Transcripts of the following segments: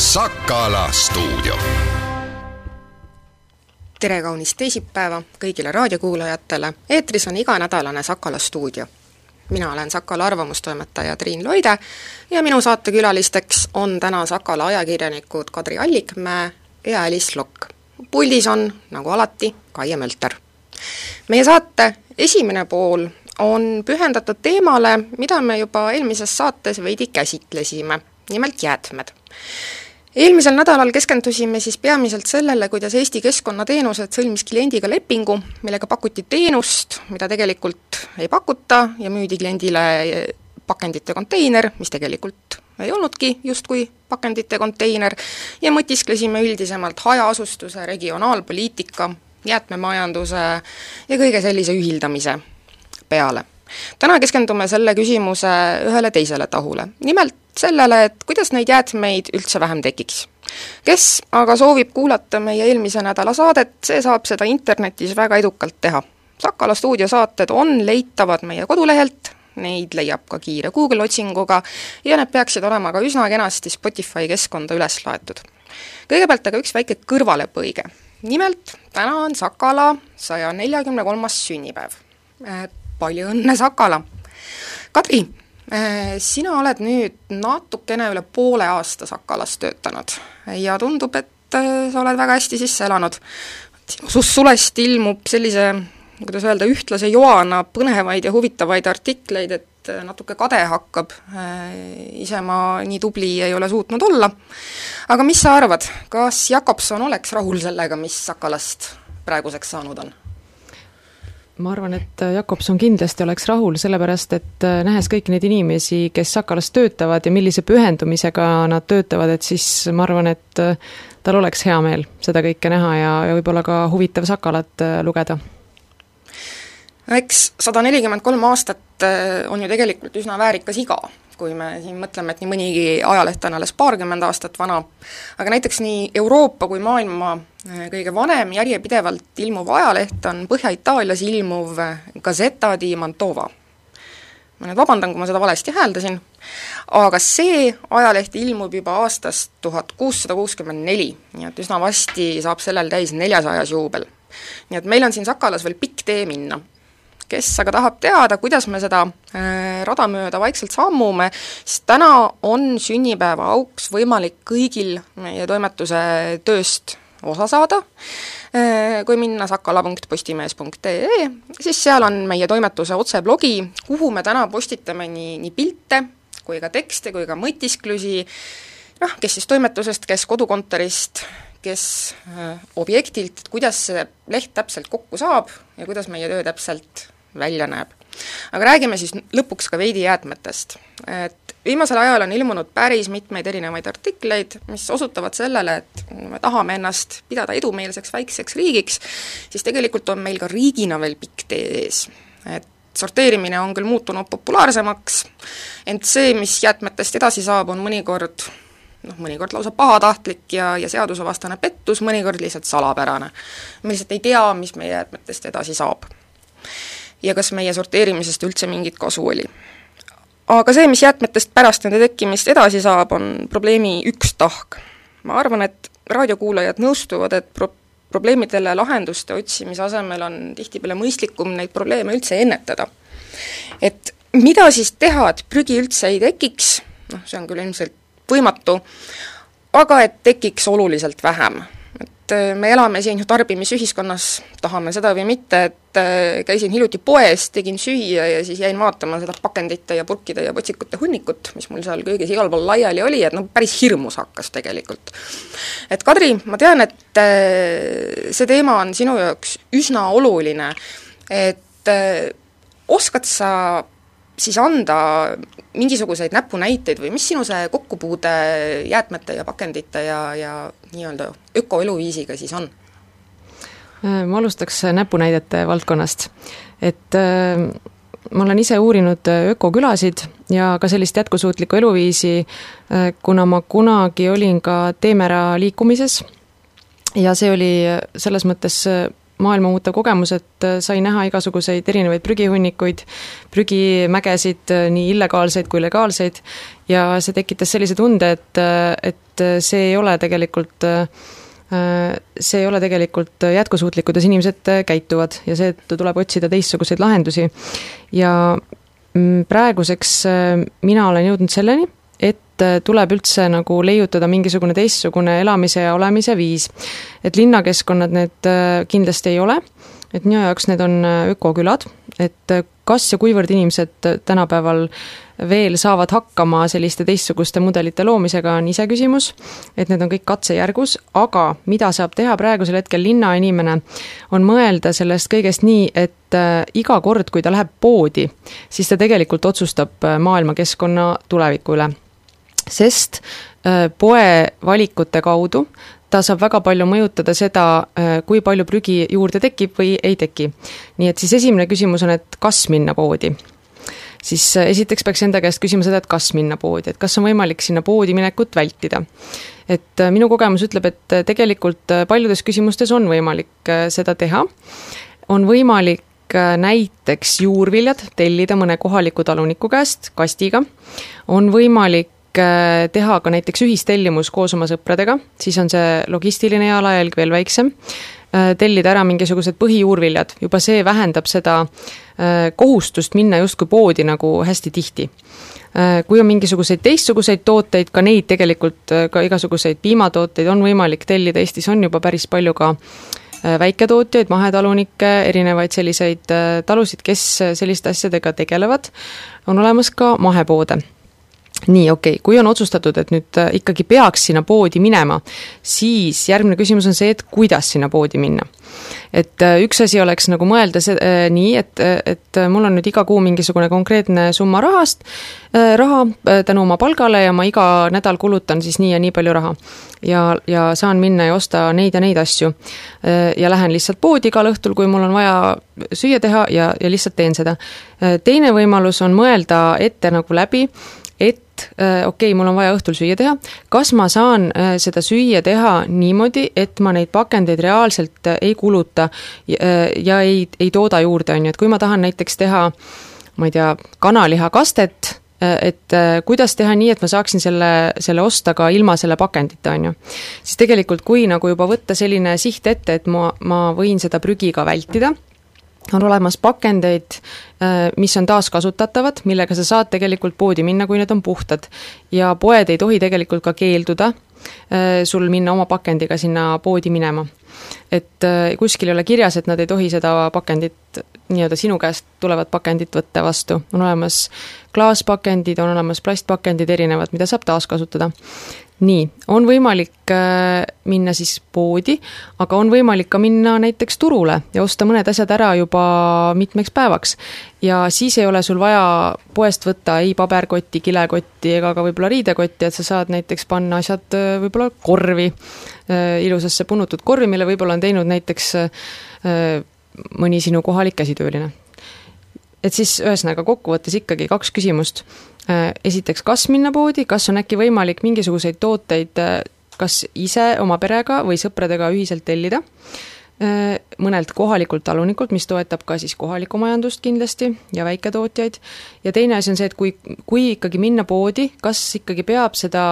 Sakala stuudio. tere kaunist teisipäeva kõigile raadiokuulajatele, eetris on iganädalane Sakala stuudio. mina olen Sakala arvamustoimetaja Triin Loide ja minu saatekülalisteks on täna Sakala ajakirjanikud Kadri Allikmäe ja Alice Lokk. puldis on, nagu alati, Kaie Mölter. meie saate esimene pool on pühendatud teemale, mida me juba eelmises saates veidi käsitlesime, nimelt jäätmed eelmisel nädalal keskendusime siis peamiselt sellele, kuidas Eesti Keskkonnateenused sõlmis kliendiga lepingu, millega pakuti teenust, mida tegelikult ei pakuta ja müüdi kliendile pakendite konteiner, mis tegelikult ei olnudki justkui pakendite konteiner, ja mõtisklesime üldisemalt hajaasustuse, regionaalpoliitika, jäätmemajanduse ja kõige sellise ühildamise peale. täna keskendume selle küsimuse ühele teisele tahule, nimelt sellele, et kuidas neid jäätmeid üldse vähem tekiks. kes aga soovib kuulata meie eelmise nädala saadet, see saab seda internetis väga edukalt teha. Sakala stuudiosaated on leitavad meie kodulehelt, neid leiab ka kiire Google otsinguga ja need peaksid olema ka üsna kenasti Spotify keskkonda üles laetud. kõigepealt aga üks väike kõrvalepõige. nimelt, täna on Sakala saja neljakümne kolmas sünnipäev. Äh, palju õnne, Sakala! Kadri, sina oled nüüd natukene üle poole aasta Sakalas töötanud ja tundub, et äh, sa oled väga hästi sisse elanud. sinust sulest ilmub sellise, kuidas öelda, ühtlase joana põnevaid ja huvitavaid artikleid, et äh, natuke kade hakkab, ise ma nii tubli ei ole suutnud olla. aga mis sa arvad, kas Jakobson oleks rahul sellega, mis Sakalast praeguseks saanud on? Ma arvan, et äh, Jakobson kindlasti oleks rahul, sellepärast et äh, nähes kõiki neid inimesi, kes Sakalas töötavad ja millise pühendumisega nad töötavad, et siis ma arvan, et äh, tal oleks hea meel seda kõike näha ja, ja võib-olla ka huvitav Sakalat lugeda. eks sada nelikümmend kolm aastat on ju tegelikult üsna väärikas iga kui me siin mõtleme, et nii mõnigi ajaleht on alles paarkümmend aastat vana, aga näiteks nii Euroopa kui maailma eh, kõige vanem järjepidevalt ilmuv ajaleht on Põhja-Itaalias ilmuv Gazzetta di Mantova. ma nüüd vabandan, kui ma seda valesti hääldasin, aga see ajaleht ilmub juba aastast tuhat kuussada kuuskümmend neli, nii et üsna varsti saab sellel täis neljasajas juubel. nii et meil on siin Sakalas veel pikk tee minna kes aga tahab teada, kuidas me seda äh, rada mööda vaikselt sammume, siis täna on sünnipäeva auks võimalik kõigil meie toimetuse tööst osa saada, äh, kui minna sakala.postimees.ee, siis seal on meie toimetuse otseblogi, kuhu me täna postitame nii, nii pilte kui ka tekste kui ka mõtisklusi, noh, kes siis toimetusest, kes kodukontorist, kes äh, objektilt, kuidas see leht täpselt kokku saab ja kuidas meie töö täpselt välja näeb. aga räägime siis lõpuks ka veidi jäätmetest. et viimasel ajal on ilmunud päris mitmeid erinevaid artikleid, mis osutavad sellele, et kui me tahame ennast pidada edumeelseks väikseks riigiks, siis tegelikult on meil ka riigina veel pikk tee ees. et sorteerimine on küll muutunud populaarsemaks, ent see, mis jäätmetest edasi saab, on mõnikord noh, mõnikord lausa pahatahtlik ja, ja seadusevastane pettus, mõnikord lihtsalt salapärane. me lihtsalt ei tea, mis meie jäätmetest edasi saab ja kas meie sorteerimisest üldse mingit kasu oli. aga see, mis jäätmetest pärast nende tekkimist edasi saab, on probleemi üks tahk. ma arvan, et raadiokuulajad nõustuvad, et pro-, probleemidele lahenduste otsimise asemel on tihtipeale mõistlikum neid probleeme üldse ennetada. et mida siis teha, et prügi üldse ei tekiks, noh, see on küll ilmselt võimatu, aga et tekiks oluliselt vähem et äh, me elame siin ju tarbimisühiskonnas, tahame seda või mitte, et äh, käisin hiljuti poes, tegin süüa ja siis jäin vaatama seda pakendite ja purkide ja potsikute hunnikut, mis mul seal köögis igal pool laiali oli, et noh, päris hirmus hakkas tegelikult. et Kadri, ma tean, et äh, see teema on sinu jaoks üsna oluline, et oskad sa siis anda mingisuguseid näpunäiteid või mis sinu see kokkupuude jäätmete ja pakendite ja, ja nii-öelda ökoeluviisiga siis on? Äh, ma alustaks näpunäidete valdkonnast. et äh, ma olen ise uurinud äh, ökokülasid ja ka sellist jätkusuutlikku eluviisi, kuna ma kunagi olin ka Teemera liikumises ja see oli selles mõttes maailma muutev kogemus, et sai näha igasuguseid erinevaid prügihunnikuid, prügimägesid, nii illegaalseid kui legaalseid, ja see tekitas sellise tunde, et, et see ei ole tegelikult see ei ole tegelikult jätkusuutlik, kuidas inimesed käituvad ja seetõttu tuleb otsida teistsuguseid lahendusi. ja mm, praeguseks mina olen jõudnud selleni, et äh, tuleb üldse nagu leiutada mingisugune teistsugune elamise ja olemise viis. et linnakeskkonnad need äh, kindlasti ei ole, et minu jaoks need on äh, ökokülad, et kas ja kuivõrd inimesed tänapäeval veel saavad hakkama selliste teistsuguste mudelite loomisega, on iseküsimus, et need on kõik katsejärgus, aga mida saab teha praegusel hetkel linnainimene, on mõelda sellest kõigest nii, et iga kord, kui ta läheb poodi, siis ta tegelikult otsustab maailmakeskkonna tuleviku üle. Sest äh, poe valikute kaudu ta saab väga palju mõjutada seda, äh, kui palju prügi juurde tekib või ei teki. nii et siis esimene küsimus on, et kas minna poodi. siis äh, esiteks peaks enda käest küsima seda, et kas minna poodi, et kas on võimalik sinna poodi minekut vältida. et minu kogemus ütleb, et tegelikult paljudes küsimustes on võimalik seda teha, on võimalik näiteks juurviljad tellida mõne kohaliku taluniku käest kastiga, on võimalik Äh, teha ka näiteks ühistellimus koos oma sõpradega, siis on see logistiline jalajälg veel väiksem, äh, tellida ära mingisugused põhijuurviljad, juba see vähendab seda äh, kohustust minna justkui poodi nagu hästi tihti. Kui on mingisuguseid teistsuguseid tooteid, ka neid tegelikult, ka igasuguseid piimatooteid on võimalik tellida, Eestis on juba päris palju ka väiketootjaid, mahetalunikke, erinevaid selliseid talusid, kes selliste asjadega tegelevad, on olemas ka mahepoode nii, okei okay., kui on otsustatud, et nüüd äh, ikkagi peaks sinna poodi minema, siis järgmine küsimus on see, et kuidas sinna poodi minna. et äh, üks asi oleks nagu mõelda see, äh, nii, et, et mul on nüüd iga kuu mingisugune konkreetne summa rahast, raha tänu oma palgale ja ma iga nädal kulutan siis nii ja nii palju raha. ja, ja saan minna ja osta neid ja neid asju. ja lähen lihtsalt poodi igal õhtul, kui mul on vaja süüa teha ja, ja lihtsalt teen seda. teine võimalus on mõelda ette nagu läbi, et äh, okei okay,, mul on vaja õhtul süüa teha, kas ma saan äh, seda süüa teha niimoodi, et ma neid pakendeid reaalselt äh, ei kuluta ja ei, ei tooda juurde, on ju, et kui ma tahan näiteks teha ma ei tea, kanalihakastet, et kuidas teha nii, et ma saaksin selle, selle osta ka ilma selle pakendita, on ju. siis tegelikult, kui nagu juba võtta selline siht ette, et ma, ma võin seda prügi ka vältida, on olemas pakendeid, äh, mis on taaskasutatavad, millega sa saad tegelikult poodi minna, kui need on puhtad. ja poed ei tohi tegelikult ka keelduda äh, sul minna oma pakendiga sinna poodi minema. et äh, kuskil ei ole kirjas, et nad ei tohi seda pakendit, nii-öelda sinu käest tulevat pakendit võtta vastu, on olemas klaaspakendid, on olemas plastpakendid erinevad, mida saab taaskasutada nii, on võimalik äh, minna siis poodi, aga on võimalik ka minna näiteks turule ja osta mõned asjad ära juba mitmeks päevaks. ja siis ei ole sul vaja poest võtta ei paberkotti, kilekotti ega ka võib-olla riidekotti, et sa saad näiteks panna asjad äh, võib-olla korvi, äh, ilusasse punutud korvi, mille võib-olla on teinud näiteks mõni sinu kohalik käsitööline et siis ühesõnaga kokkuvõttes ikkagi kaks küsimust. Äh, esiteks, kas minna poodi, kas on äkki võimalik mingisuguseid tooteid äh, kas ise oma perega või sõpradega ühiselt tellida, äh, mõnelt kohalikult talunikult, mis toetab ka siis kohalikku majandust kindlasti ja väiketootjaid, ja teine asi on see, et kui, kui ikkagi minna poodi, kas ikkagi peab seda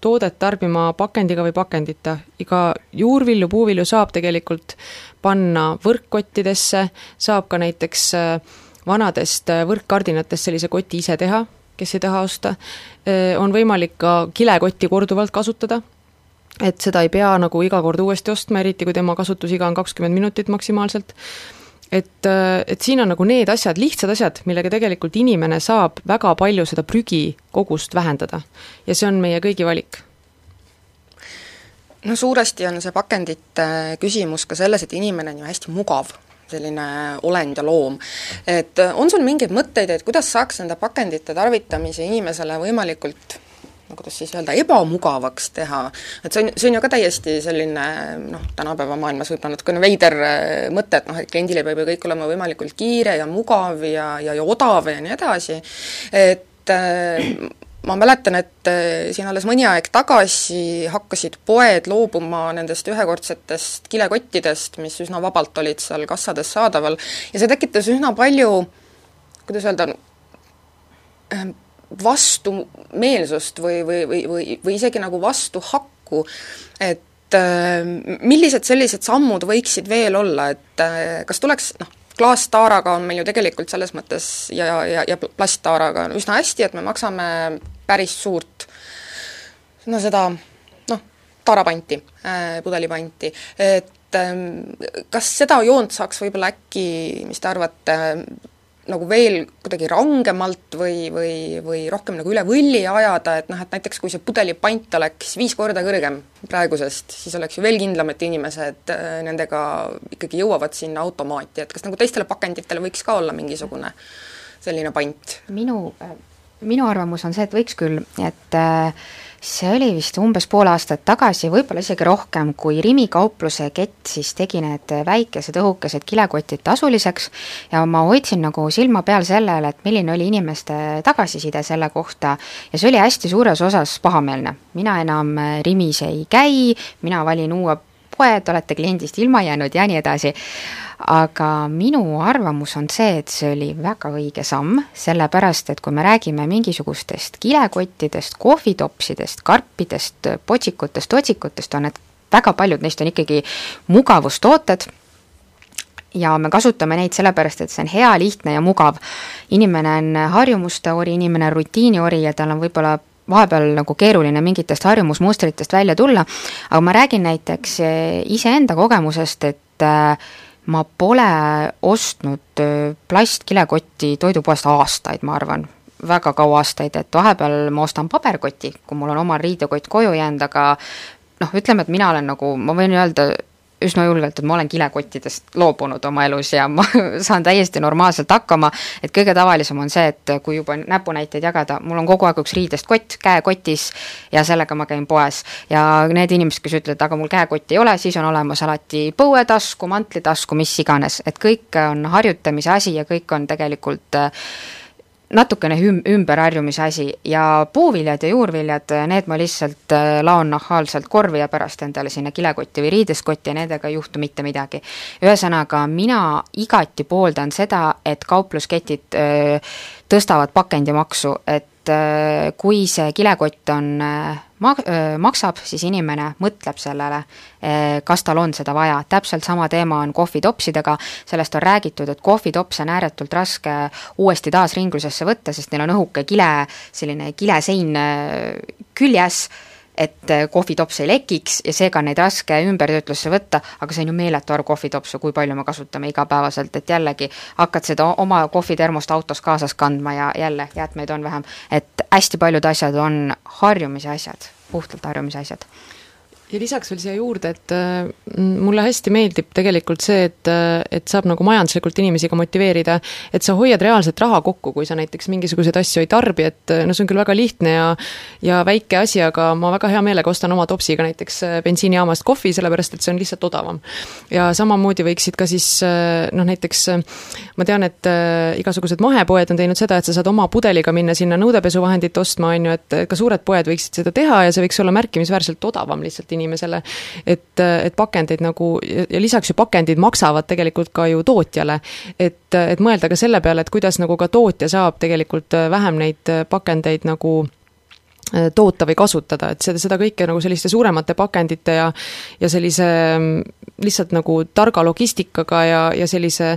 toodet tarbima pakendiga või pakendita, iga juurvilju, puuvilju saab tegelikult panna võrkkottidesse, saab ka näiteks vanadest võrkkardinatest sellise koti ise teha, kes ei taha osta, äh, on võimalik ka kilekotti korduvalt kasutada, et seda ei pea nagu iga kord uuesti ostma, eriti kui tema kasutusiga on kakskümmend minutit maksimaalselt, et, äh, et siin on nagu need asjad, lihtsad asjad, millega tegelikult inimene saab väga palju seda prügikogust vähendada. ja see on meie kõigi valik. No suuresti on see pakendite küsimus ka selles, et inimene on ju hästi mugav selline olend ja loom. et äh, on sul mingeid mõtteid, et kuidas saaks nende pakendite tarvitamise inimesele võimalikult no kuidas siis öelda, ebamugavaks teha, et see on, see on ju ka täiesti selline noh, tänapäeva maailmas võib-olla natukene veider äh, mõte, et noh, et kliendile peab ju kõik olema võimalikult kiire ja mugav ja, ja, ja odav ja nii edasi, et äh, ma mäletan, et äh, siin alles mõni aeg tagasi hakkasid poed loobuma nendest ühekordsetest kilekottidest, mis üsna vabalt olid seal kassades saadaval, ja see tekitas üsna palju, kuidas öelda, ähm, vastumeelsust või, või, või, või, või isegi nagu vastuhakku, et äh, millised sellised sammud võiksid veel olla, et äh, kas tuleks noh, klaastaaraga on meil ju tegelikult selles mõttes ja, ja, ja plasttaaraga on üsna hästi, et me maksame päris suurt no seda noh, taarapanti äh,, pudelipanti, et äh, kas seda joont saaks võib-olla äkki, mis te arvate, nagu veel kuidagi rangemalt või, või, või rohkem nagu üle võlli ajada, et noh, et näiteks kui see pudelipant oleks viis korda kõrgem praegusest, siis oleks ju veel kindlam, et inimesed äh, nendega ikkagi jõuavad sinna automaati, et kas nagu teistele pakenditele võiks ka olla mingisugune selline pant? minu, äh, minu arvamus on see, et võiks küll, et äh, see oli vist umbes pool aastat tagasi, võib-olla isegi rohkem, kui Rimi kaupluse kett siis tegi need väikesed õhukesed kilekotid tasuliseks. Ja ma hoidsin nagu silma peal sellele, et milline oli inimeste tagasiside selle kohta. Ja see oli hästi suures osas pahameelne. mina enam Rimis ei käi, mina valin uue poe, te olete kliendist ilma jäänud ja nii edasi aga minu arvamus on see, et see oli väga õige samm, sellepärast et kui me räägime mingisugustest kilekottidest, kohvitopsidest, karpidest, potsikutest, otsikutest, on need, väga paljud neist on ikkagi mugavustooted, ja me kasutame neid sellepärast, et see on hea, lihtne ja mugav. inimene on harjumuste ori, inimene on rutiini ori ja tal on võib-olla vahepeal nagu keeruline mingitest harjumusmustritest välja tulla, aga ma räägin näiteks eh, iseenda kogemusest, et äh, ma pole ostnud plastkilekotti toidupoest aastaid, ma arvan, väga kaua aastaid, et vahepeal ma ostan paberkoti, kui mul on oma riidekott koju jäänud, aga noh, ütleme, et mina olen nagu, ma võin öelda, üsna julgelt, et ma olen kilekottidest loobunud oma elus ja ma saan täiesti normaalselt hakkama, et kõige tavalisem on see, et kui juba näpunäiteid jagada, mul on kogu aeg üks riidest kott käekotis ja sellega ma käin poes. ja need inimesed, kes ütlevad, aga mul käekotti ei ole, siis on olemas alati põuetasku, mantlitasku, mis iganes, et kõik on harjutamise asi ja kõik on tegelikult äh, natukene üm-, ümberharjumise asi ja puuviljad ja juurviljad, need ma lihtsalt äh, laon nahaalselt korvi ja pärast endale sinna kilekotti või riideskotti ja nendega ei juhtu mitte midagi. ühesõnaga, mina igati pooldan seda, et kauplusketid öö, äh, tõstavad pakendimaksu, et äh, kui see kilekott on ma-, maksab, siis inimene mõtleb sellele, kas tal on seda vaja, täpselt sama teema on kohvitopsidega, sellest on räägitud, et kohvitops on ääretult raske uuesti taas ringlusesse võtta, sest neil on õhuke kile, selline kilesein küljes, et kohvitops ei lekiks ja seega neid raske ümbertöötlusse võtta, aga see on ju meeletu arv kohvitopsu, kui palju me kasutame igapäevaselt, et jällegi hakkad seda oma kohvitermost autos kaasas kandma ja jälle jäätmeid on vähem. et hästi paljud asjad on harjumise asjad, puhtalt harjumise asjad ja lisaks veel siia juurde, et äh, mulle hästi meeldib tegelikult see, et, äh, et saab nagu majanduslikult inimesi ka motiveerida, et sa hoiad reaalselt raha kokku, kui sa näiteks mingisuguseid asju ei tarbi, et äh, no see on küll väga lihtne ja ja väike asi, aga ma väga hea meelega ostan oma topsiga näiteks bensiinijaamast kohvi, sellepärast et see on lihtsalt odavam. ja samamoodi võiksid ka siis noh, näiteks ma tean, et igasugused mahepoed on teinud seda, et sa saad oma pudeliga minna sinna nõudepesuvahendit ostma, on ju, et ka suured poed võiksid seda teha ja see võiks olla märkimisväärselt odavam lihtsalt inimesele. et, et pakendeid nagu ja lisaks ju pakendid maksavad tegelikult ka ju tootjale. et, et mõelda ka selle peale, et kuidas nagu ka tootja saab tegelikult vähem neid pakendeid nagu äh, toota või kasutada, et seda, seda kõike nagu selliste suuremate pakendite ja ja sellise mm, lihtsalt nagu targa logistikaga ja, ja sellise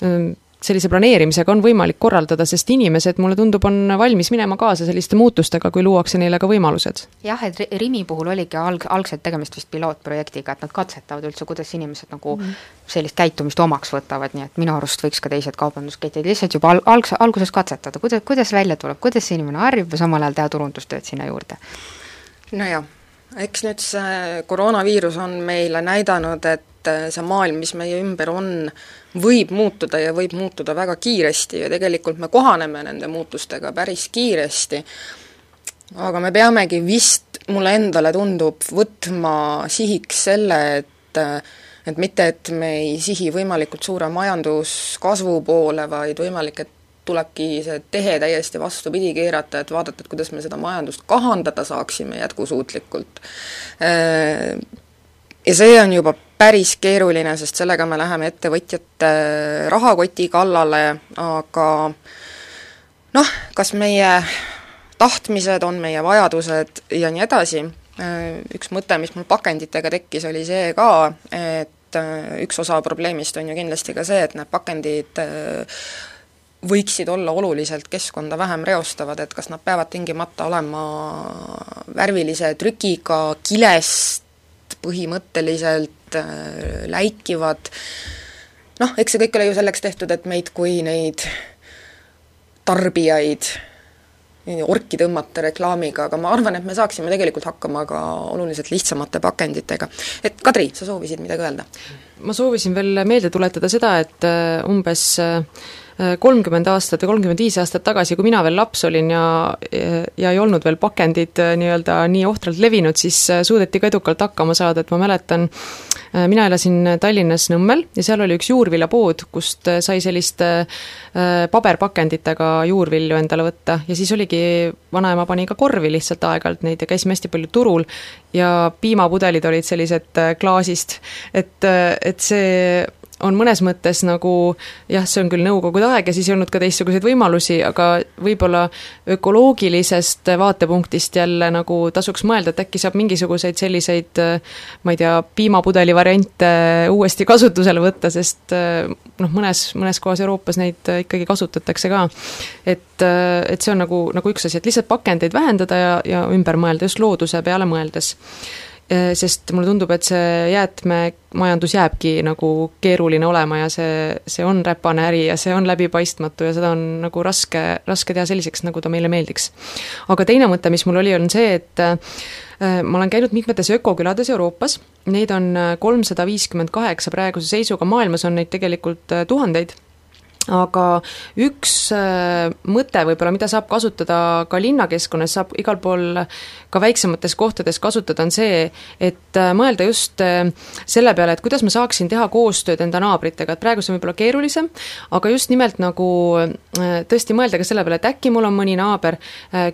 mm, sellise planeerimisega on võimalik korraldada, sest inimesed, mulle tundub, on valmis minema kaasa selliste muutustega, kui luuakse neile ka võimalused. jah, et Rimi puhul oligi alg-, algselt tegemist vist pilootprojektiga, et nad katsetavad üldse, kuidas inimesed nagu mm sellist käitumist omaks võtavad, nii et minu arust võiks ka teised kaubandusketid lihtsalt juba al-, alg-, alguses katsetada, kuida-, kuidas välja tuleb, kuidas see inimene harjub ja samal ajal teha turundustööd sinna juurde. nojah, eks nüüd see koroonaviirus on meile näidanud, et see maailm, mis meie ümber on, võib muutuda ja võib muutuda väga kiiresti ja tegelikult me kohaneme nende muutustega päris kiiresti, aga me peamegi vist, mulle endale tundub, võtma sihiks selle, et et mitte, et me ei sihi võimalikult suure majanduskasvu poole, vaid võimalik, et tulebki see tehe täiesti vastupidi keerata, et vaadata, et kuidas me seda majandust kahandada saaksime jätkusuutlikult. Ja see on juba päris keeruline, sest sellega me läheme ettevõtjate rahakoti kallale, aga noh, kas meie tahtmised on meie vajadused ja nii edasi, üks mõte, mis mul pakenditega tekkis, oli see ka, et üks osa probleemist on ju kindlasti ka see, et need pakendid võiksid olla oluliselt keskkonda vähem reostavad, et kas nad peavad tingimata olema värvilise trükiga, kilest põhimõtteliselt äh, läikivad, noh, eks see kõik ole ju selleks tehtud, et meid kui neid tarbijaid orki tõmmata reklaamiga, aga ma arvan, et me saaksime tegelikult hakkama ka oluliselt lihtsamate pakenditega. et Kadri, sa soovisid midagi öelda? ma soovisin veel meelde tuletada seda, et äh, umbes äh, kolmkümmend aastat või kolmkümmend viis aastat tagasi, kui mina veel laps olin ja ja ei olnud veel pakendid äh, nii-öelda nii ohtralt levinud, siis äh, suudeti ka edukalt hakkama saada, et ma mäletan, äh, mina elasin Tallinnas Nõmmel ja seal oli üks juurviljapood, kust sai selliste paberpakenditega juurvilju endale võtta. Ja siis oligi, vanaema pani ka korvi lihtsalt aeg-ajalt neid ja käisime hästi palju turul ja piimapudelid olid sellised klaasist, et, et see on mõnes mõttes nagu jah, see on küll nõukogude aeg ja siis ei olnud ka teistsuguseid võimalusi, aga võib-olla ökoloogilisest vaatepunktist jälle nagu tasuks mõelda, et äkki saab mingisuguseid selliseid ma ei tea, piimapudeli variante uuesti kasutusele võtta, sest noh, mõnes, mõnes kohas Euroopas neid ikkagi kasutatakse ka. et, et see on nagu, nagu üks asi, et lihtsalt pakendeid vähendada ja, ja ümber mõelda, just looduse peale mõeldes sest mulle tundub, et see jäätmemajandus jääbki nagu keeruline olema ja see, see on räpane äri ja see on läbipaistmatu ja seda on nagu raske, raske teha selliseks, nagu ta meile meeldiks. aga teine mõte, mis mul oli, on see, et äh, ma olen käinud mitmetes ökokülades Euroopas, neid on äh, kolmsada viiskümmend kaheksa praeguse seisuga, maailmas on neid tegelikult tuhandeid aga üks äh, mõte võib-olla, mida saab kasutada ka linnakeskkonnas, saab igal pool ka väiksemates kohtades kasutada, on see, et äh, mõelda just äh, selle peale, et kuidas ma saaksin teha koostööd enda naabritega, et praegu see on võib-olla keerulisem, aga just nimelt nagu tõesti mõelda ka selle peale, et äkki mul on mõni naaber,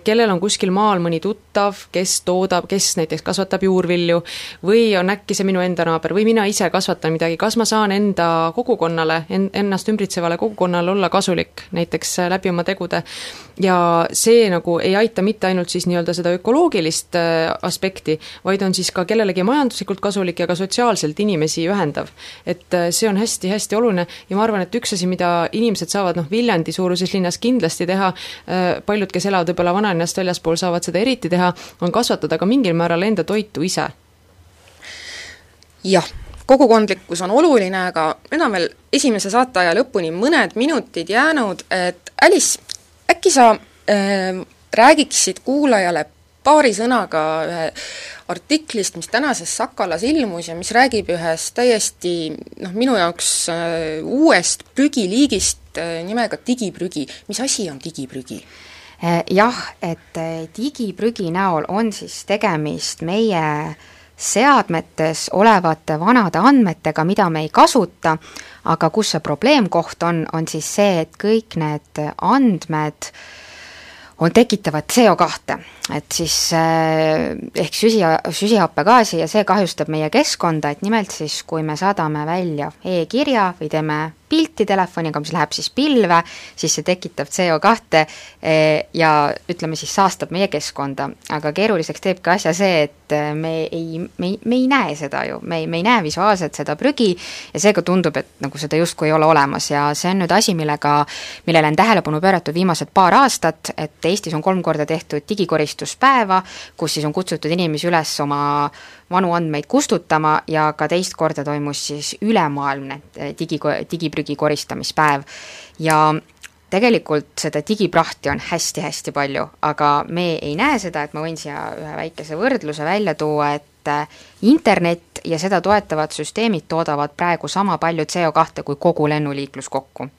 kellel on kuskil maal mõni tuttav, kes toodab, kes näiteks kasvatab juurvilju, või on äkki see minu enda naaber või mina ise kasvatan midagi, kas ma saan enda kogukonnale, en-, ennast ümbritsevale kogukonnale kogukonnal olla kasulik, näiteks äh, läbi oma tegude. ja see nagu ei aita mitte ainult siis nii-öelda seda ökoloogilist äh, aspekti, vaid on siis ka kellelegi majanduslikult kasulik ja ka sotsiaalselt inimesi ühendav. et äh, see on hästi-hästi oluline ja ma arvan, et üks asi, mida inimesed saavad noh, Viljandi suuruses linnas kindlasti teha, paljud, kes elavad võib-olla vanalinnast väljaspool, saavad seda eriti teha, on kasvatada ka mingil määral enda toitu ise. jah kogukondlikkus on oluline, aga nüüd on veel esimese saateaja lõpuni mõned minutid jäänud, et Alice, äkki sa äh, räägiksid kuulajale paari sõnaga ühe artiklist, mis tänases Sakalas ilmus ja mis räägib ühest täiesti noh, minu jaoks äh, uuest prügiliigist äh, nimega digiprügi. mis asi on digiprügi? Äh, jah, et äh, digiprügi näol on siis tegemist meie äh, seadmetes olevate vanade andmetega, mida me ei kasuta, aga kus see probleemkoht on, on siis see, et kõik need andmed on, tekitavad CO2, et siis eh, ehk süsi, süsihappegaasi ja see kahjustab meie keskkonda, et nimelt siis, kui me saadame välja e-kirja või teeme pilti telefoniga, mis läheb siis pilve, siis see tekitab CO2 eh, ja ütleme siis saastab meie keskkonda. aga keeruliseks teebki asja see, et eh, me ei, me ei, me ei näe seda ju, me ei, me ei näe visuaalselt seda prügi ja seega tundub, et nagu seda justkui ei ole olemas ja see on nüüd asi, millega, millele on tähelepanu pööratud viimased paar aastat, et Eestis on kolm korda tehtud digikoristuspäeva, kus siis on kutsutud inimesi üles oma vanu andmeid kustutama ja ka teist korda toimus siis ülemaailmne eh, digi, digiprügi koristamispäev. ja tegelikult seda digiprahti on hästi-hästi palju, aga me ei näe seda, et ma võin siia ühe väikese võrdluse välja tuua, et eh, internet ja seda toetavad süsteemid toodavad praegu sama palju CO2 kui kogu lennuliiklus kokku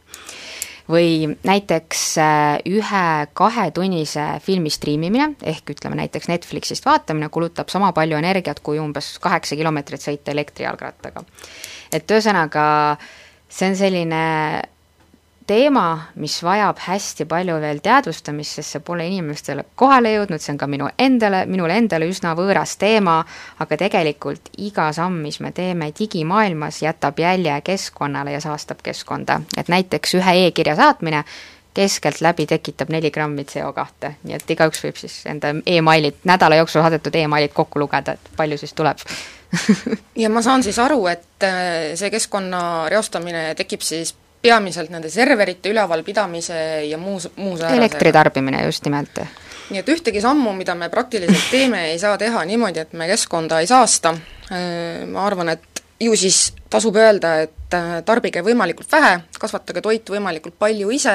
või näiteks äh, ühe kahetunnise filmi striimimine, ehk ütleme näiteks Netflixist vaatamine, kulutab sama palju energiat kui umbes kaheksa kilomeetrit sõita elektrijalgrattaga. et ühesõnaga, see on selline teema, mis vajab hästi palju veel teadvustamist, sest see pole inimestele kohale jõudnud, see on ka minu endale, minule endale üsna võõras teema, aga tegelikult iga samm, mis me teeme digimaailmas, jätab jälje keskkonnale ja saastab keskkonda. et näiteks ühe e-kirja saatmine keskeltläbi tekitab neli grammi CO2, nii et igaüks võib siis enda emailid, nädala jooksul saadetud emailid kokku lugeda, et palju siis tuleb ja ma saan siis aru, et äh, see keskkonna reostamine tekib siis peamiselt nende serverite ülevalpidamise ja muus, muus elektri tarbimine just nimelt. nii et ühtegi sammu, mida me praktiliselt teeme, ei saa teha niimoodi, et me keskkonda ei saasta, äh, ma arvan, et ju siis tasub öelda, et äh, tarbige võimalikult vähe, kasvatage toitu võimalikult palju ise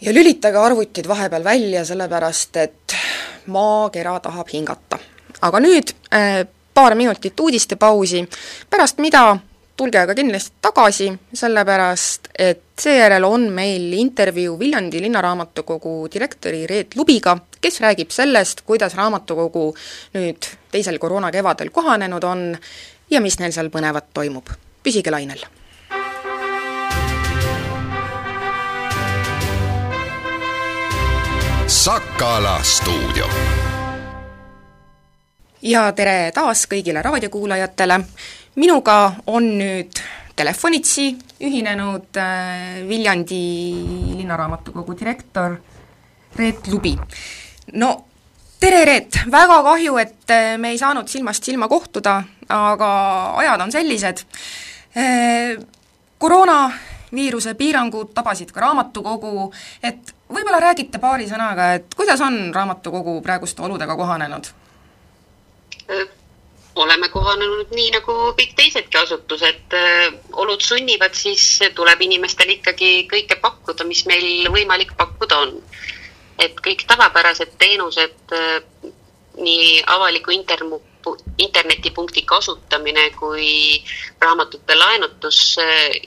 ja lülitage arvutid vahepeal välja, sellepärast et maakera tahab hingata. aga nüüd äh, paar minutit uudistepausi, pärast mida tulge aga kindlasti tagasi, sellepärast et seejärel on meil intervjuu Viljandi linnaraamatukogu direktori Reet Lubiga, kes räägib sellest, kuidas raamatukogu nüüd teisel koroonakevadel kohanenud on ja mis neil seal põnevat toimub. püsige lainel! Sakala stuudio ja tere taas kõigile raadiokuulajatele, minuga on nüüd telefonitsi ühinenud äh, Viljandi linnaraamatukogu direktor Reet Lubi. no tere, Reet! väga kahju, et äh, me ei saanud silmast silma kohtuda, aga ajad on sellised. Äh, koroonaviiruse piirangud tabasid ka raamatukogu, et võib-olla räägite paari sõnaga, et kuidas on raamatukogu praeguste oludega kohanenud? Oleme kohanenud nii, nagu kõik teisedki asutused. olud sunnivad, siis tuleb inimestel ikkagi kõike pakkuda, mis meil võimalik pakkuda on. et kõik tavapärased teenused, nii avaliku intermu-, internetipunkti kasutamine kui raamatute laenutus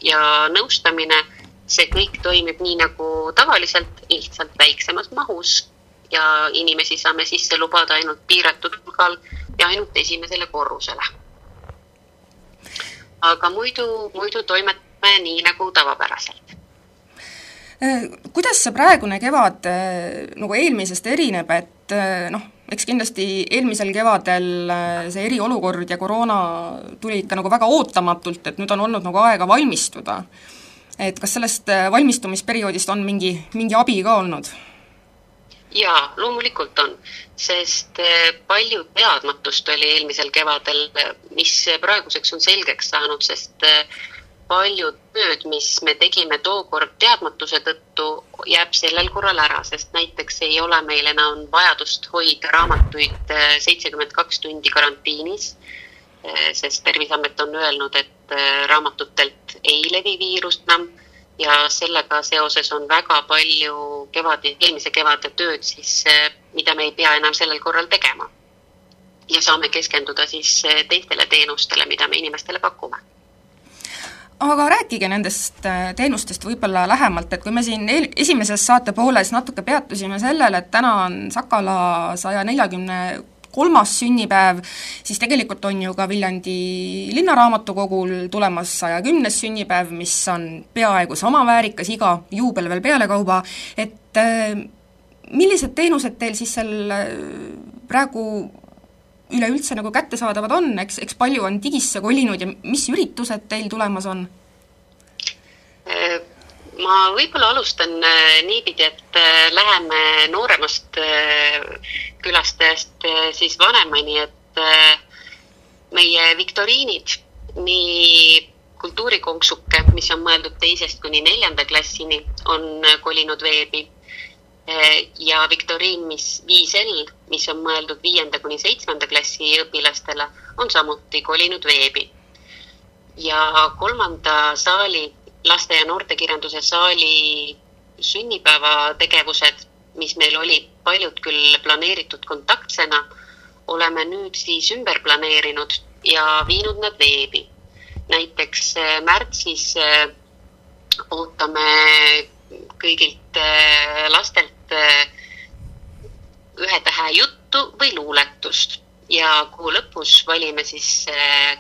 ja nõustamine, see kõik toimib nii nagu tavaliselt, lihtsalt väiksemas mahus ja inimesi saame sisse lubada ainult piiratud hulgal ja ainult esimesele korrusele. aga muidu, muidu toimetame nii nagu tavapäraselt äh, kuidas see praegune kevad äh, nagu eelmisest erineb, et äh, noh, eks kindlasti eelmisel kevadel see eriolukord ja koroona tuli ikka nagu väga ootamatult, et nüüd on olnud nagu aega valmistuda. et kas sellest valmistumisperioodist on mingi, mingi abi ka olnud? Jaa, loomulikult on, sest eh, palju teadmatust oli eelmisel kevadel, mis praeguseks on selgeks saanud, sest eh, paljud tööd, mis me tegime tookord teadmatuse tõttu, jääb sellel korral ära, sest näiteks ei ole meil enam vajadust hoida raamatuid eh, seitsekümmend kaks tundi karantiinis, sest Terviseamet on öelnud, et raamatutelt ei levi viirust enam ja sellega seoses on väga palju kevadi, eelmise kevade tööd siis, eh, mida me ei pea enam sellel korral tegema. ja saame keskenduda siis eh, teistele teenustele, mida me inimestele pakume aga rääkige nendest eh, teenustest võib-olla lähemalt, et kui me siin eel-, esimeses saate pooles natuke peatusime sellel, et täna on Sakala saja neljakümne kolmas sünnipäev, siis tegelikult on ju ka Viljandi linnaraamatukogul tulemas saja kümnes sünnipäev, mis on peaaegu sama väärikas, iga juubel veel pealekauba, et äh, millised teenused teil siis seal äh, praegu üleüldse nagu kättesaadavad on, eks, eks palju on digisse kolinud ja mis üritused teil tulemas on? Ma võib-olla alustan äh, niipidi, et äh, läheme nooremast äh, külastajast siis vanemani, et meie viktoriinid, nii kultuurikonksuke, mis on mõeldud teisest kuni neljanda klassini, on kolinud veebi. ja viktoriin, mis 5L, mis on mõeldud viienda kuni seitsmenda klassi õpilastele, on samuti kolinud veebi. ja kolmanda saali laste ja noortekirjanduse saali sünnipäevategevused, mis meil olid paljud küll planeeritud kontaktsena, oleme nüüd siis ümber planeerinud ja viinud nad veebi. näiteks äh, märtsis äh, ootame kõigilt äh, lastelt ühe tähe juttu või luuletust ja kuu lõpus valime siis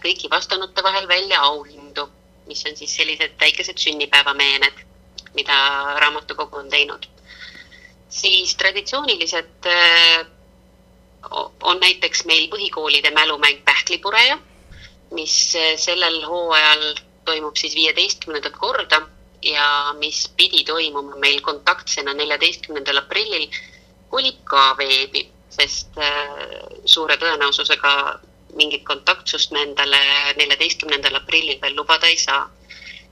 kõigi vastanute vahel välja auhindu mis on siis sellised väikesed sünnipäevameened. mida raamatukogu on teinud. siis traditsioonilised äh, on näiteks meil põhikoolide mälumäng Pähklipureja, mis äh, sellel hooajal toimub siis viieteistkümnendat korda ja mis pidi toimuma meil kontaktsena neljateistkümnendal aprillil, kolib ka veebi, sest äh, suure tõenäosusega mingit kontaktsust me endale neljateistkümnendal aprillil veel lubada ei saa.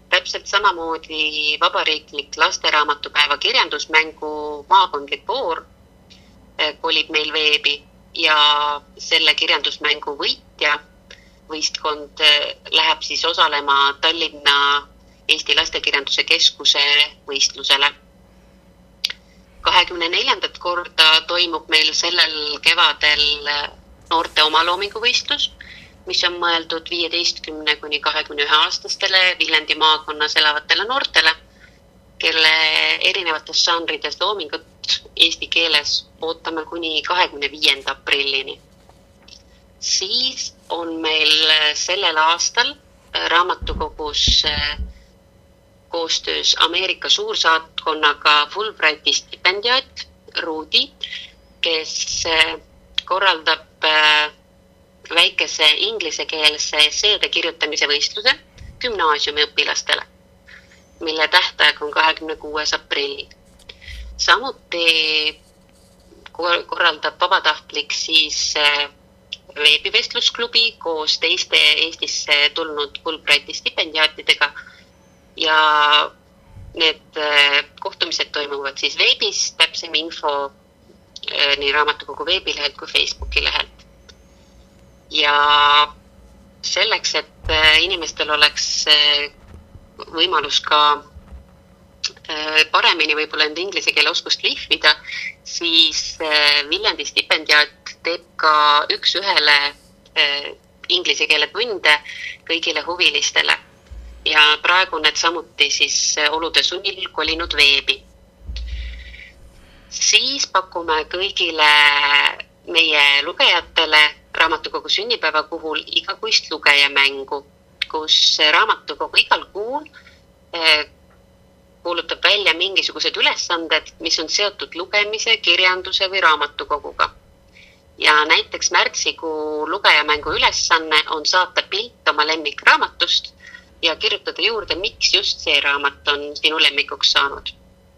täpselt samamoodi vabariiklik lasteraamatupäeva kirjandusmängu maakondlik voor äh, kolib meil veebi ja selle kirjandusmängu võitja võistkond äh, läheb siis osalema Tallinna Eesti Lastekirjanduse Keskuse võistlusele. kahekümne neljandat korda toimub meil sellel kevadel noorte omaloominguvõistlus, mis on mõeldud viieteistkümne kuni kahekümne ühe aastastele Viljandi maakonnas elavatele noortele, kelle erinevates žanrides loomingut eesti keeles ootame kuni kahekümne viienda aprillini. siis on meil sellel aastal raamatukogus koostöös Ameerika suursaatkonnaga Fulbrighti stipendiaat Ruudi, kes äh, korraldab äh, väikese inglisekeelse esseede kirjutamise võistluse gümnaasiumiõpilastele, mille tähtaeg on kahekümne kuues aprill. samuti korraldab vabatahtlik siis äh, veebivestlusklubi koos teiste Eestisse tulnud Fulbrighti stipendiaatidega ja need äh, kohtumised toimuvad siis veebis, täpsem info nii raamatukogu veebilehelt kui Facebooki lehelt. ja selleks, et äh, inimestel oleks võimalus ka paremini võib-olla enda inglise keele oskust lihvida, siis Viljandi stipendiaat teeb ka üks-ühele inglise keele tunde kõigile huvilistele ja praegu need samuti siis eh, olude sunnil kolinud veebi. Siis pakume kõigile meie lugejatele raamatukogu sünnipäeva puhul igakuist lugejamängu, kus raamatukogu igal kuul eh, kuulutab välja mingisugused ülesanded, mis on seotud lugemise, kirjanduse või raamatukoguga. ja näiteks märtsikuu lugejamängu ülesanne on saata pilt oma lemmikraamatust ja kirjutada juurde, miks just see raamat on sinu lemmikuks saanud.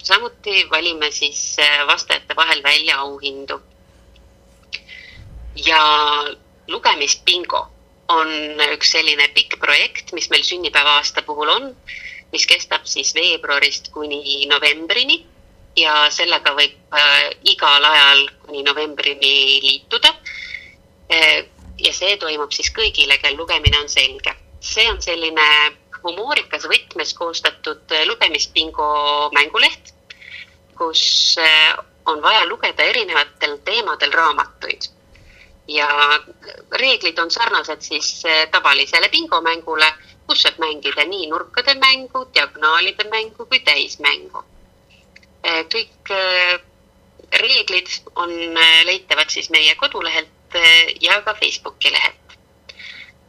Samuti valime siis äh, vastajate vahel välja auhindu. ja lugemisbingo on üks selline pikk projekt, mis meil sünnipäeva aasta puhul on, mis kestab siis veebruarist kuni novembrini ja sellega võib äh, igal ajal kuni novembrini liituda äh,. ja see toimub siis kõigile, kel lugemine on selge see on selline humoorikas võtmes koostatud lugemisbingo mänguleht, kus eh, on vaja lugeda erinevatel teemadel raamatuid. ja reeglid on sarnased siis eh, tavalisele bingomängule, kus saab mängida nii nurkade mängu, diagonaalide mängu kui täismängu. Eh, kõik reeglid on leitavad siis meie kodulehelt ja ka Facebooki lehelt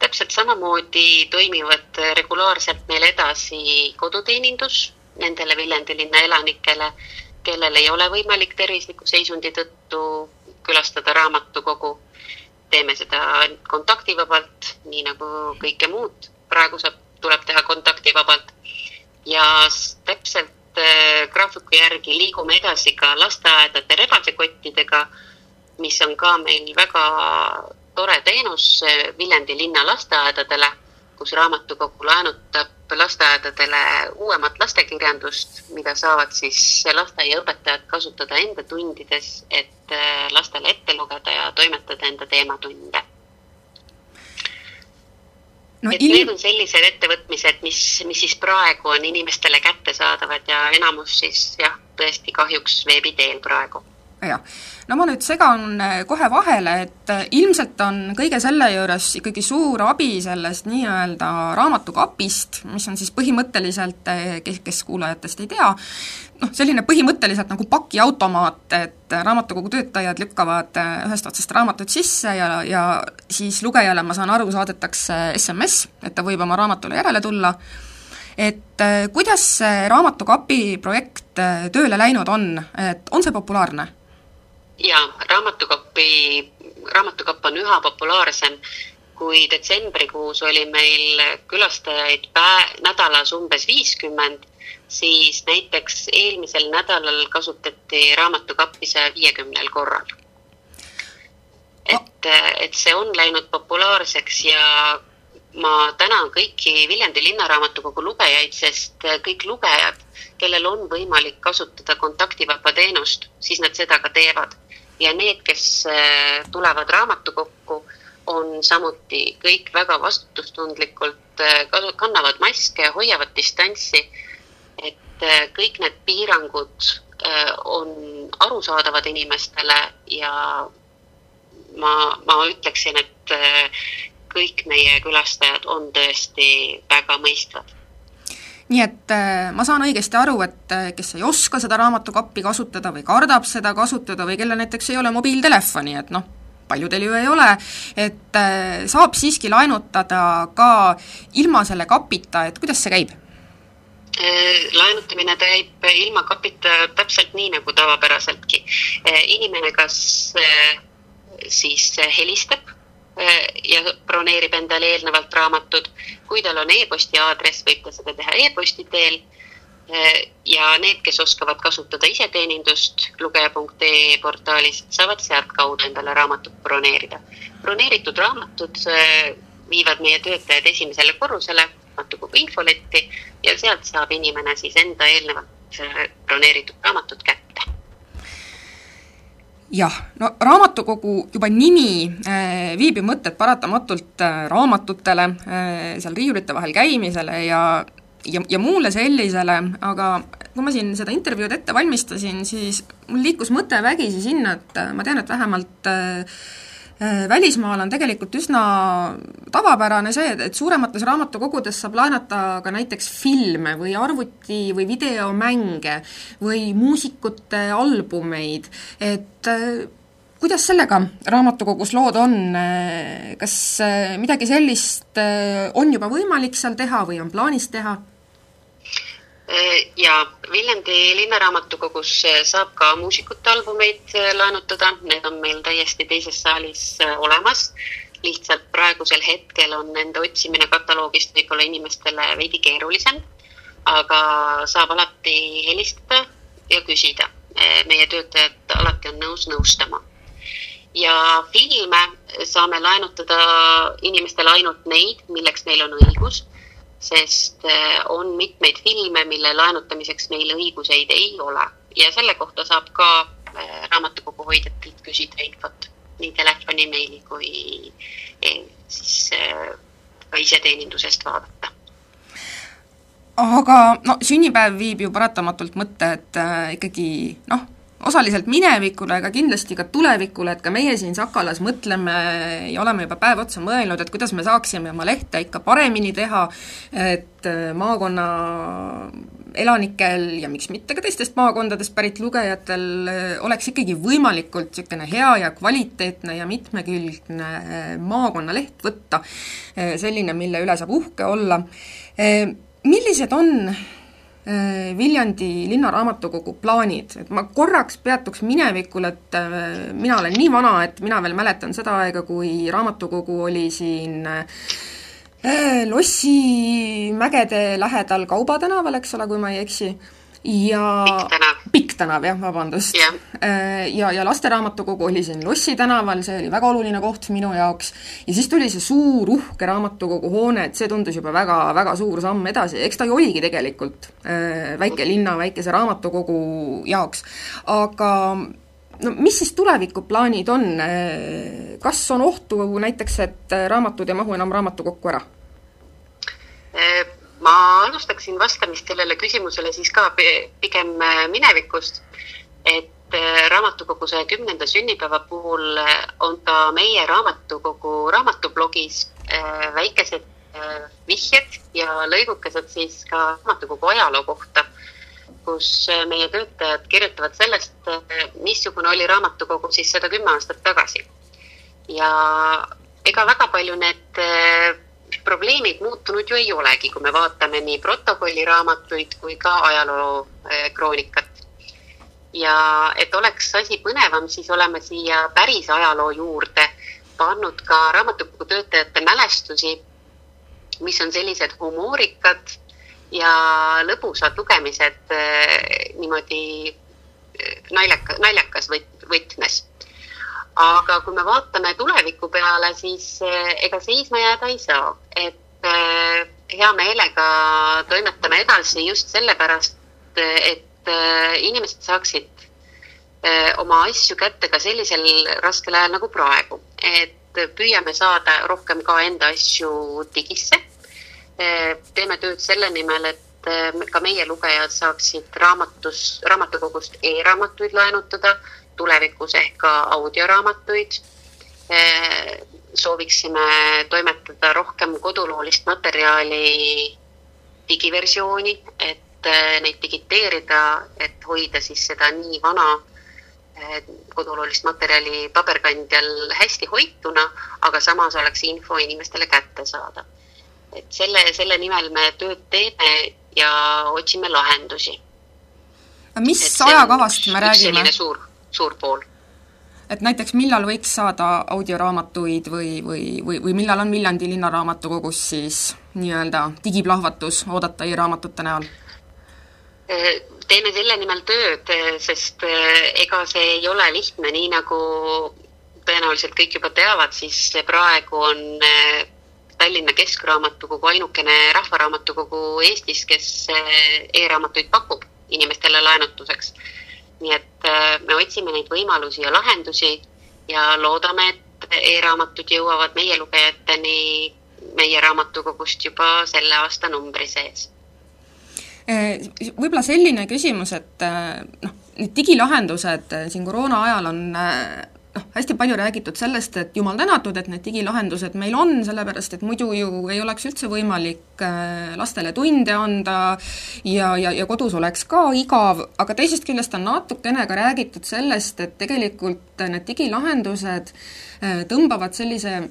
täpselt samamoodi toimivad regulaarselt meil edasi koduteenindus nendele Viljandi linna elanikele, kellel ei ole võimalik tervisliku seisundi tõttu külastada raamatukogu. teeme seda kontaktivabalt, nii nagu kõike muud praegu saab, tuleb teha kontaktivabalt. ja täpselt äh, graafiku järgi liigume edasi ka lasteaedade rebasekottidega, mis on ka meil väga tore teenus Viljandi linna lasteaedadele, kus raamatukogu laenutab lasteaedadele uuemat lastekirjandust, mida saavad siis lasteaiaõpetajad kasutada enda tundides, et äh, lastele ette lugeda ja toimetada enda teematunde no, et need on sellised ettevõtmised, mis, mis siis praegu on inimestele kättesaadavad ja enamus siis jah, tõesti kahjuks veebi teel praegu. Jah no ma nüüd segan äh, kohe vahele, et äh, ilmselt on kõige selle juures ikkagi suur abi sellest nii-öelda raamatukapist, mis on siis põhimõtteliselt, äh, kes, kes kuulajatest ei tea, noh, selline põhimõtteliselt nagu pakiautomaat, et raamatukogu töötajad lükkavad ühest otsast raamatud sisse ja, ja siis lugejale, ma saan aru, saadetakse SMS, et ta võib oma raamatule järele tulla. Et kuidas see Raamatukapi projekt tööle läinud on, et on see populaarne? Jaa, Raamatukapi, Raamatukapp on üha populaarsem kui detsembrikuus oli meil külastajaid pä-, nädalas umbes viiskümmend, siis näiteks eelmisel nädalal kasutati raamatukappi saja viiekümnel korral. et, et see on läinud populaarseks ja ma tänan kõiki Viljandi Linnaraamatukogu lugejaid, sest kõik lugejad, kellel on võimalik kasutada kontaktivaba teenust, siis nad seda ka teevad. Ja need, kes tulevad raamatukokku on samuti kõik väga vastutustundlikult, äh, kannavad maske, hoiavad distantsi, et äh, kõik need piirangud äh, on arusaadavad inimestele ja ma, ma ütleksin, et kõik meie külastajad on tõesti väga mõistvad nii et ma saan õigesti aru, et kes ei oska seda raamatukappi kasutada või kardab seda kasutada või kellel näiteks ei ole mobiiltelefoni, et noh, paljudel ju ei ole, et äh, saab siiski laenutada ka ilma selle kapita, et kuidas see käib? Äh, laenutamine käib ilma kapita täpselt nii, nagu tavapäraseltki. Äh, inimene kas siis helistab ja broneerib endale eelnevalt raamatud, kui tal on e-posti aadress, võib ta seda teha e-posti teel. Ja need, kes oskavad kasutada iseteenindust lugeja.ee portaalis, saavad sealtkaudu endale raamatut broneerida. broneeritud raamatud äh, viivad meie töötajad esimesele korrusele, raamatukogu infoletti ja sealt saab inimene siis enda eelnevalt äh, broneeritud raamatut kätte jah, no raamatukogu juba nimi äh, viib ju mõtted paratamatult äh, raamatutele äh,, seal riiulite vahel käimisele ja ja, ja muule sellisele, aga kui ma siin seda intervjuud ette valmistasin, siis mul liikus mõte vägisi sinna, et ma tean, et vähemalt äh, äh, välismaal on tegelikult üsna tavapärane see, et, suuremates raamatukogudes saab laenata ka näiteks filme või arvuti- või videomänge või muusikute albumeid, et äh, kuidas sellega raamatukogus lood on, kas midagi sellist on juba võimalik seal teha või on plaanis teha? Ja Viljandi Linnaraamatukogus saab ka muusikute albumeid laenutada, need on meil täiesti teises saalis olemas. lihtsalt praegusel hetkel on nende otsimine kataloogist võib-olla inimestele veidi keerulisem, aga saab alati helistada ja küsida. meie töötajad alati on nõus nõustama ja filme saame laenutada inimestele ainult neid, milleks neil on õigus, sest äh, on mitmeid filme, mille laenutamiseks meil õiguseid ei ole. Ja selle kohta saab ka äh, raamatukogu hoidjatelt küsida infot nii telefoni, meili kui eh, siis ka iseteenindusest vaadata. Aga no sünnipäev viib ju paratamatult mõtte, et ikkagi noh, osaliselt minevikule, aga kindlasti ka tulevikule, et ka meie siin Sakalas mõtleme ja oleme juba päev otsa mõelnud, et kuidas me saaksime oma lehte ikka paremini teha, et äh, maakonna elanikel ja miks mitte ka teistest maakondadest pärit lugejatel äh, oleks ikkagi võimalikult niisugune hea ja kvaliteetne ja mitmekülgne äh, maakonnaleht võtta, selline, mille üle saab uhke olla. Millised on Viljandi linnaraamatukogu plaanid, et ma korraks peatuks minevikul, et äh, mina olen nii vana, et mina veel mäletan seda aega, kui raamatukogu oli siin äh, Lossi mägede lähedal Kauba tänaval, eks ole, kui ma ei eksi ja Pikk tänav, Pikk tänav jah, vabandust. Yeah.. Äh, ja, ja lasteraamatukogu oli siin Lossi tänaval, see oli väga oluline koht minu jaoks, ja siis tuli see suur uhke raamatukogu hoone, et see tundus juba väga, väga suur samm edasi, eks ta ju oligi tegelikult äh, väikelinna väikese raamatukogu jaoks, aga no mis siis tulevikuplaanid on, äh, kas on ohtu näiteks, et raamatud ei mahu enam raamatukokku ära? Ma alustaksin vastamist sellele küsimusele siis ka pigem äh, minevikust, et äh, raamatukogu saja kümnenda sünnipäeva puhul äh, on ka meie raamatukogu raamatublogis väikesed vihjed ja lõigukesed siis ka raamatukogu ajaloo kohta, kus meie töötajad kirjutavad sellest, missugune oli raamatukogu siis sada kümme aastat tagasi. ja ega väga palju need probleemid muutunud ju ei olegi, kui me vaatame nii protokolliraamatuid kui ka ajalookroonikat. ja et oleks asi põnevam, siis oleme siia päris ajaloo juurde pannud ka raamatukogu töötajate mälestusi, mis on sellised humoorikad ja lõbusad lugemised eh, niimoodi eh, naljaka, naljakas võt-, võtmes. Aga kui me vaatame tuleviku peale, siis eh, ega seisma jääda ei saa, et hea meelega toimetame edasi just sellepärast, et inimesed saaksid oma asju kätte ka sellisel raskel ajal nagu praegu, et püüame saada rohkem ka enda asju digisse. Teeme tööd selle nimel, et eh, ka meie lugejad saaksid raamatus, raamatukogust e-raamatuid laenutada, tulevikus ehk ka audioraamatuid. Eh, sooviksime toimetada rohkem koduloolist materjali digiversiooni, et eh, neid digiteerida, et hoida siis seda nii vana koduloolist materjali paberkandjal hästi hoituna, aga samas oleks info inimestele kättesaadav et selle, selle nimel me tööd teeme ja otsime lahendusi. mis ajakavast me räägime? selline suur, suur pool. et näiteks millal võiks saada audioraamatuid või, või, või, või millal on Viljandi linnaraamatukogus siis nii-öelda digiplahvatus oodata e-raamatute näol? teeme selle nimel tööd, sest ega see ei ole lihtne, nii nagu tõenäoliselt kõik juba teavad, siis praegu on Tallinna Keskraamatukogu ainukene rahvaraamatukogu Eestis, kes eh, e-raamatuid pakub inimestele laenutuseks. Nii et eh, me otsime neid võimalusi ja lahendusi ja loodame, et e-raamatud jõuavad meie lugejateni meie raamatukogust juba selle aastanumbri sees. Eh, võib-olla selline küsimus, et noh, need digilahendused siin koroona ajal on noh, hästi palju räägitud sellest, et jumal tänatud, et need digilahendused meil on, sellepärast et muidu ju ei oleks üldse võimalik äh, lastele tunde anda ja, ja, ja kodus oleks ka igav, aga teisest küljest on natukene ka räägitud sellest, et tegelikult need digilahendused äh, tõmbavad sellise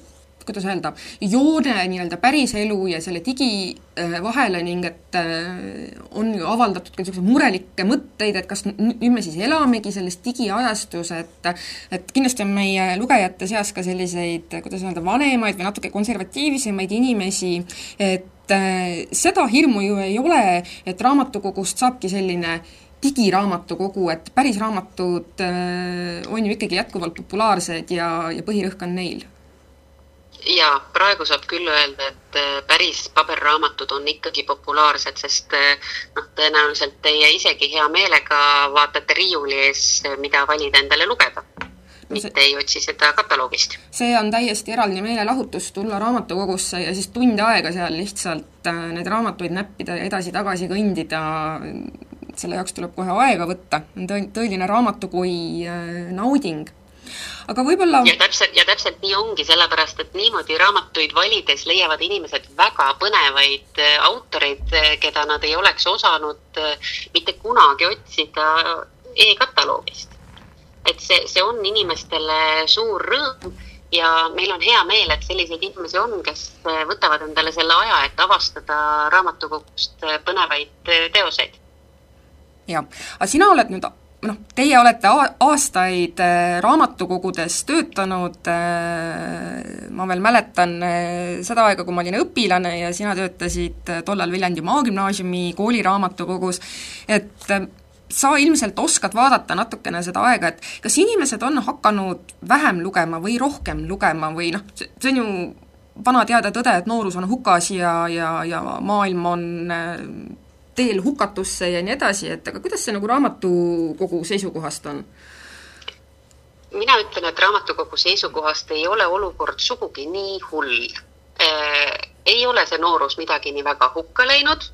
kuidas öelda, joone nii-öelda päriselu ja selle digi äh, vahele ning et äh, on ju avaldatud ka niisuguseid murelikke mõtteid, et kas nüüd me siis elamegi selles digiajastus, et et kindlasti on meie lugejate seas ka selliseid, kuidas öelda, vanemaid või natuke konservatiivsemaid inimesi, et äh, seda hirmu ju ei ole, et raamatukogust saabki selline digiraamatukogu, et päris raamatud on ju ikkagi jätkuvalt populaarsed ja, ja põhirõhk on neil jaa, praegu saab küll öelda, et äh, päris paberraamatud on ikkagi populaarsed, sest äh, noh, tõenäoliselt teie isegi hea meelega vaatate riiuli ees, mida valida endale lugeda. Mitte ei otsi seda kataloogist. see on täiesti eraldi meelelahutus, tulla raamatukogusse ja siis tund aega seal lihtsalt äh, neid raamatuid näppida ja edasi-tagasi kõndida, selle jaoks tuleb kohe aega võtta, on tõe-, tõeline raamatukoi nauding aga võib-olla ja täpselt, ja täpselt nii ongi, sellepärast et niimoodi raamatuid valides leiavad inimesed väga põnevaid äh, autoreid, äh, keda nad ei oleks osanud äh, mitte kunagi otsida e-kataloogist. et see, see on inimestele suur rõõm ja meil on hea meel, et selliseid inimesi on, kes võtavad endale selle aja, et avastada raamatukogust põnevaid teoseid. jah, aga sina oled nüüd noh, teie olete aastaid äh, raamatukogudes töötanud, äh, ma veel mäletan äh, seda aega, kui ma olin õpilane ja sina töötasid tollal Viljandi Maagümnaasiumi kooliraamatukogus, et sa ilmselt oskad vaadata natukene seda aega, et kas inimesed on hakanud vähem lugema või rohkem lugema või noh, see on ju vana teada tõde, et noorus on hukas ja, ja, ja maailm on teel hukatusse ja nii edasi, et aga kuidas see nagu raamatukogu seisukohast on? mina ütlen, et raamatukogu seisukohast ei ole olukord sugugi nii hull äh,. ei ole see noorus midagi nii väga hukka läinud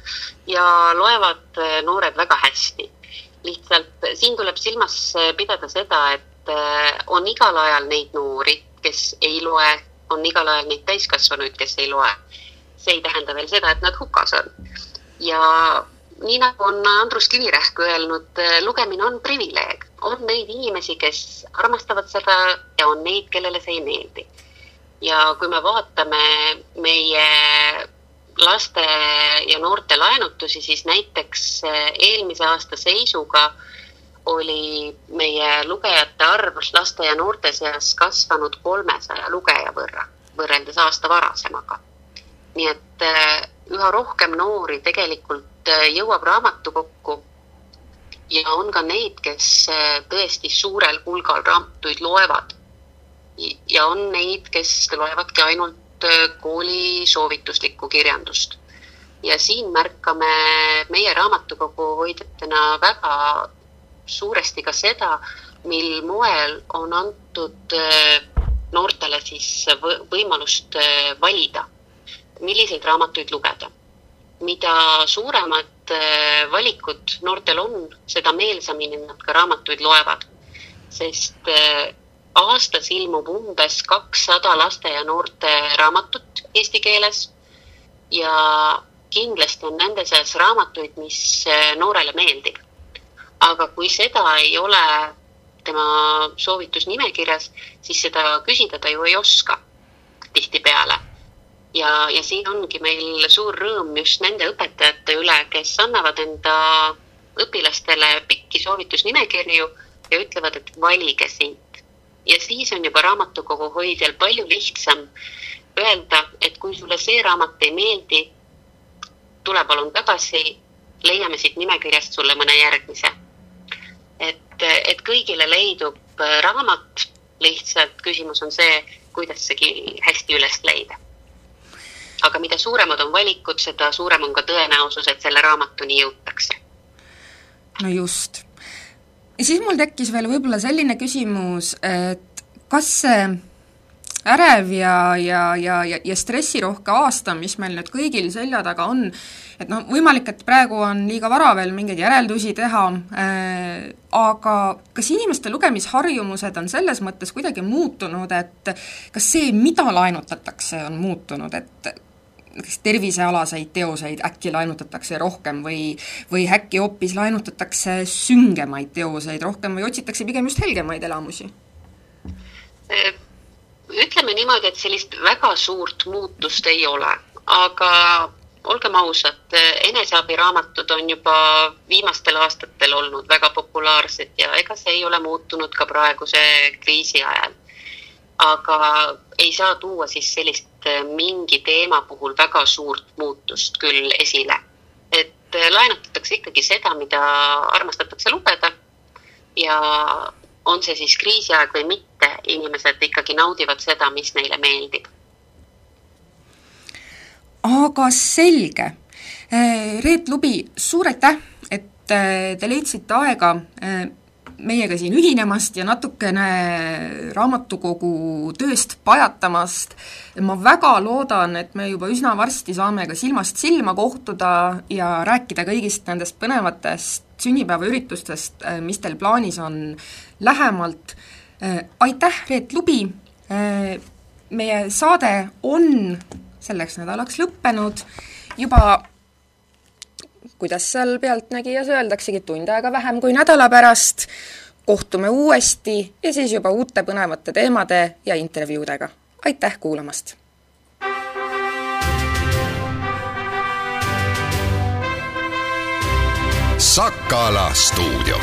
ja loevad äh, noored väga hästi. lihtsalt siin tuleb silmas äh, pidada seda, et äh, on igal ajal neid noori, kes ei loe, on igal ajal neid täiskasvanuid, kes ei loe. see ei tähenda veel seda, et nad hukas on ja nii nagu on Andrus Kivirähk öelnud, lugemine on privileeg. on neid inimesi, kes armastavad seda ja on neid, kellele see ei meeldi. ja kui me vaatame meie laste ja noorte laenutusi, siis näiteks äh, eelmise aasta seisuga oli meie lugejate arv laste ja noorte seas kasvanud kolmesaja lugeja võrra, võrreldes aasta varasemaga. nii et äh, üha rohkem noori tegelikult jõuab raamatukokku ja on ka neid, kes tõesti suurel hulgal raamatuid loevad. ja on neid, kes loevadki ainult Äh, kooli soovituslikku kirjandust. ja siin märkame meie raamatukogu hoidjatena väga suuresti ka seda, mil moel on antud äh, noortele siis võimalust äh, valida, milliseid raamatuid lugeda. Mida suuremad valikud noortel on, seda meelsamini nad ka raamatuid loevad. sest aastas ilmub umbes kakssada laste ja noorte raamatut eesti keeles ja kindlasti on nende seas raamatuid, mis eh, noorele meeldib. aga kui seda ei ole tema soovitusnimekirjas, siis seda küsida ta ju ei oska tihtipeale. Ja, ja siin ongi meil suur rõõm just nende õpetajate üle, kes annavad enda õpilastele pikki soovitusnimekirju ja ütlevad, et valige siit ja siis on juba raamatukogu hoidjal palju lihtsam öelda, et kui sulle see raamat ei meeldi, tule palun tagasi, leiame siit nimekirjast sulle mõne järgmise. et, et kõigile leidub raamat, lihtsalt küsimus on see, kuidas see hästi üles leida. Aga mida suuremad on valikud, seda suurem on ka tõenäosus, et selle raamatuni jõutakse. no just ja siis mul tekkis veel võib-olla selline küsimus, et kas see ärev ja, ja, ja, ja, ja stressirohke aasta, mis meil nüüd kõigil selja taga on, et noh, võimalik, et praegu on liiga vara veel mingeid järeldusi teha äh,, aga kas inimeste lugemisharjumused on selles mõttes kuidagi muutunud, et kas see, mida laenutatakse, on muutunud, et näiteks tervisealaseid teoseid äkki laenutatakse rohkem või, või äkki hoopis laenutatakse süngemaid teoseid rohkem või otsitakse pigem just helgemaid elamusi? ütleme niimoodi, et sellist väga suurt muutust ei ole, aga olgem ausad, eneseabiraamatud on juba viimastel aastatel olnud väga populaarsed ja ega see ei ole muutunud ka praeguse kriisi ajal aga ei saa tuua siis sellist äh, mingi teema puhul väga suurt muutust küll esile. et äh, laenutatakse ikkagi seda, mida armastatakse lugeda ja on see siis kriisiaeg või mitte, inimesed ikkagi naudivad seda, mis neile meeldib. aga selge. Äh, Reet Lubi, suur aitäh, et te leidsite aega meiega siin ühinemast ja natukene raamatukogu tööst pajatamast. ma väga loodan, et me juba üsna varsti saame ka silmast silma kohtuda ja rääkida kõigist nendest põnevatest sünnipäevaüritustest, mis teil plaanis on lähemalt. aitäh, Reet Lubi, meie saade on selleks nädalaks lõppenud, juba kuidas seal Pealtnägijas öeldaksegi, tund aega vähem kui nädala pärast, kohtume uuesti ja siis juba uute põnevate teemade ja intervjuudega. aitäh kuulamast! Sakala stuudio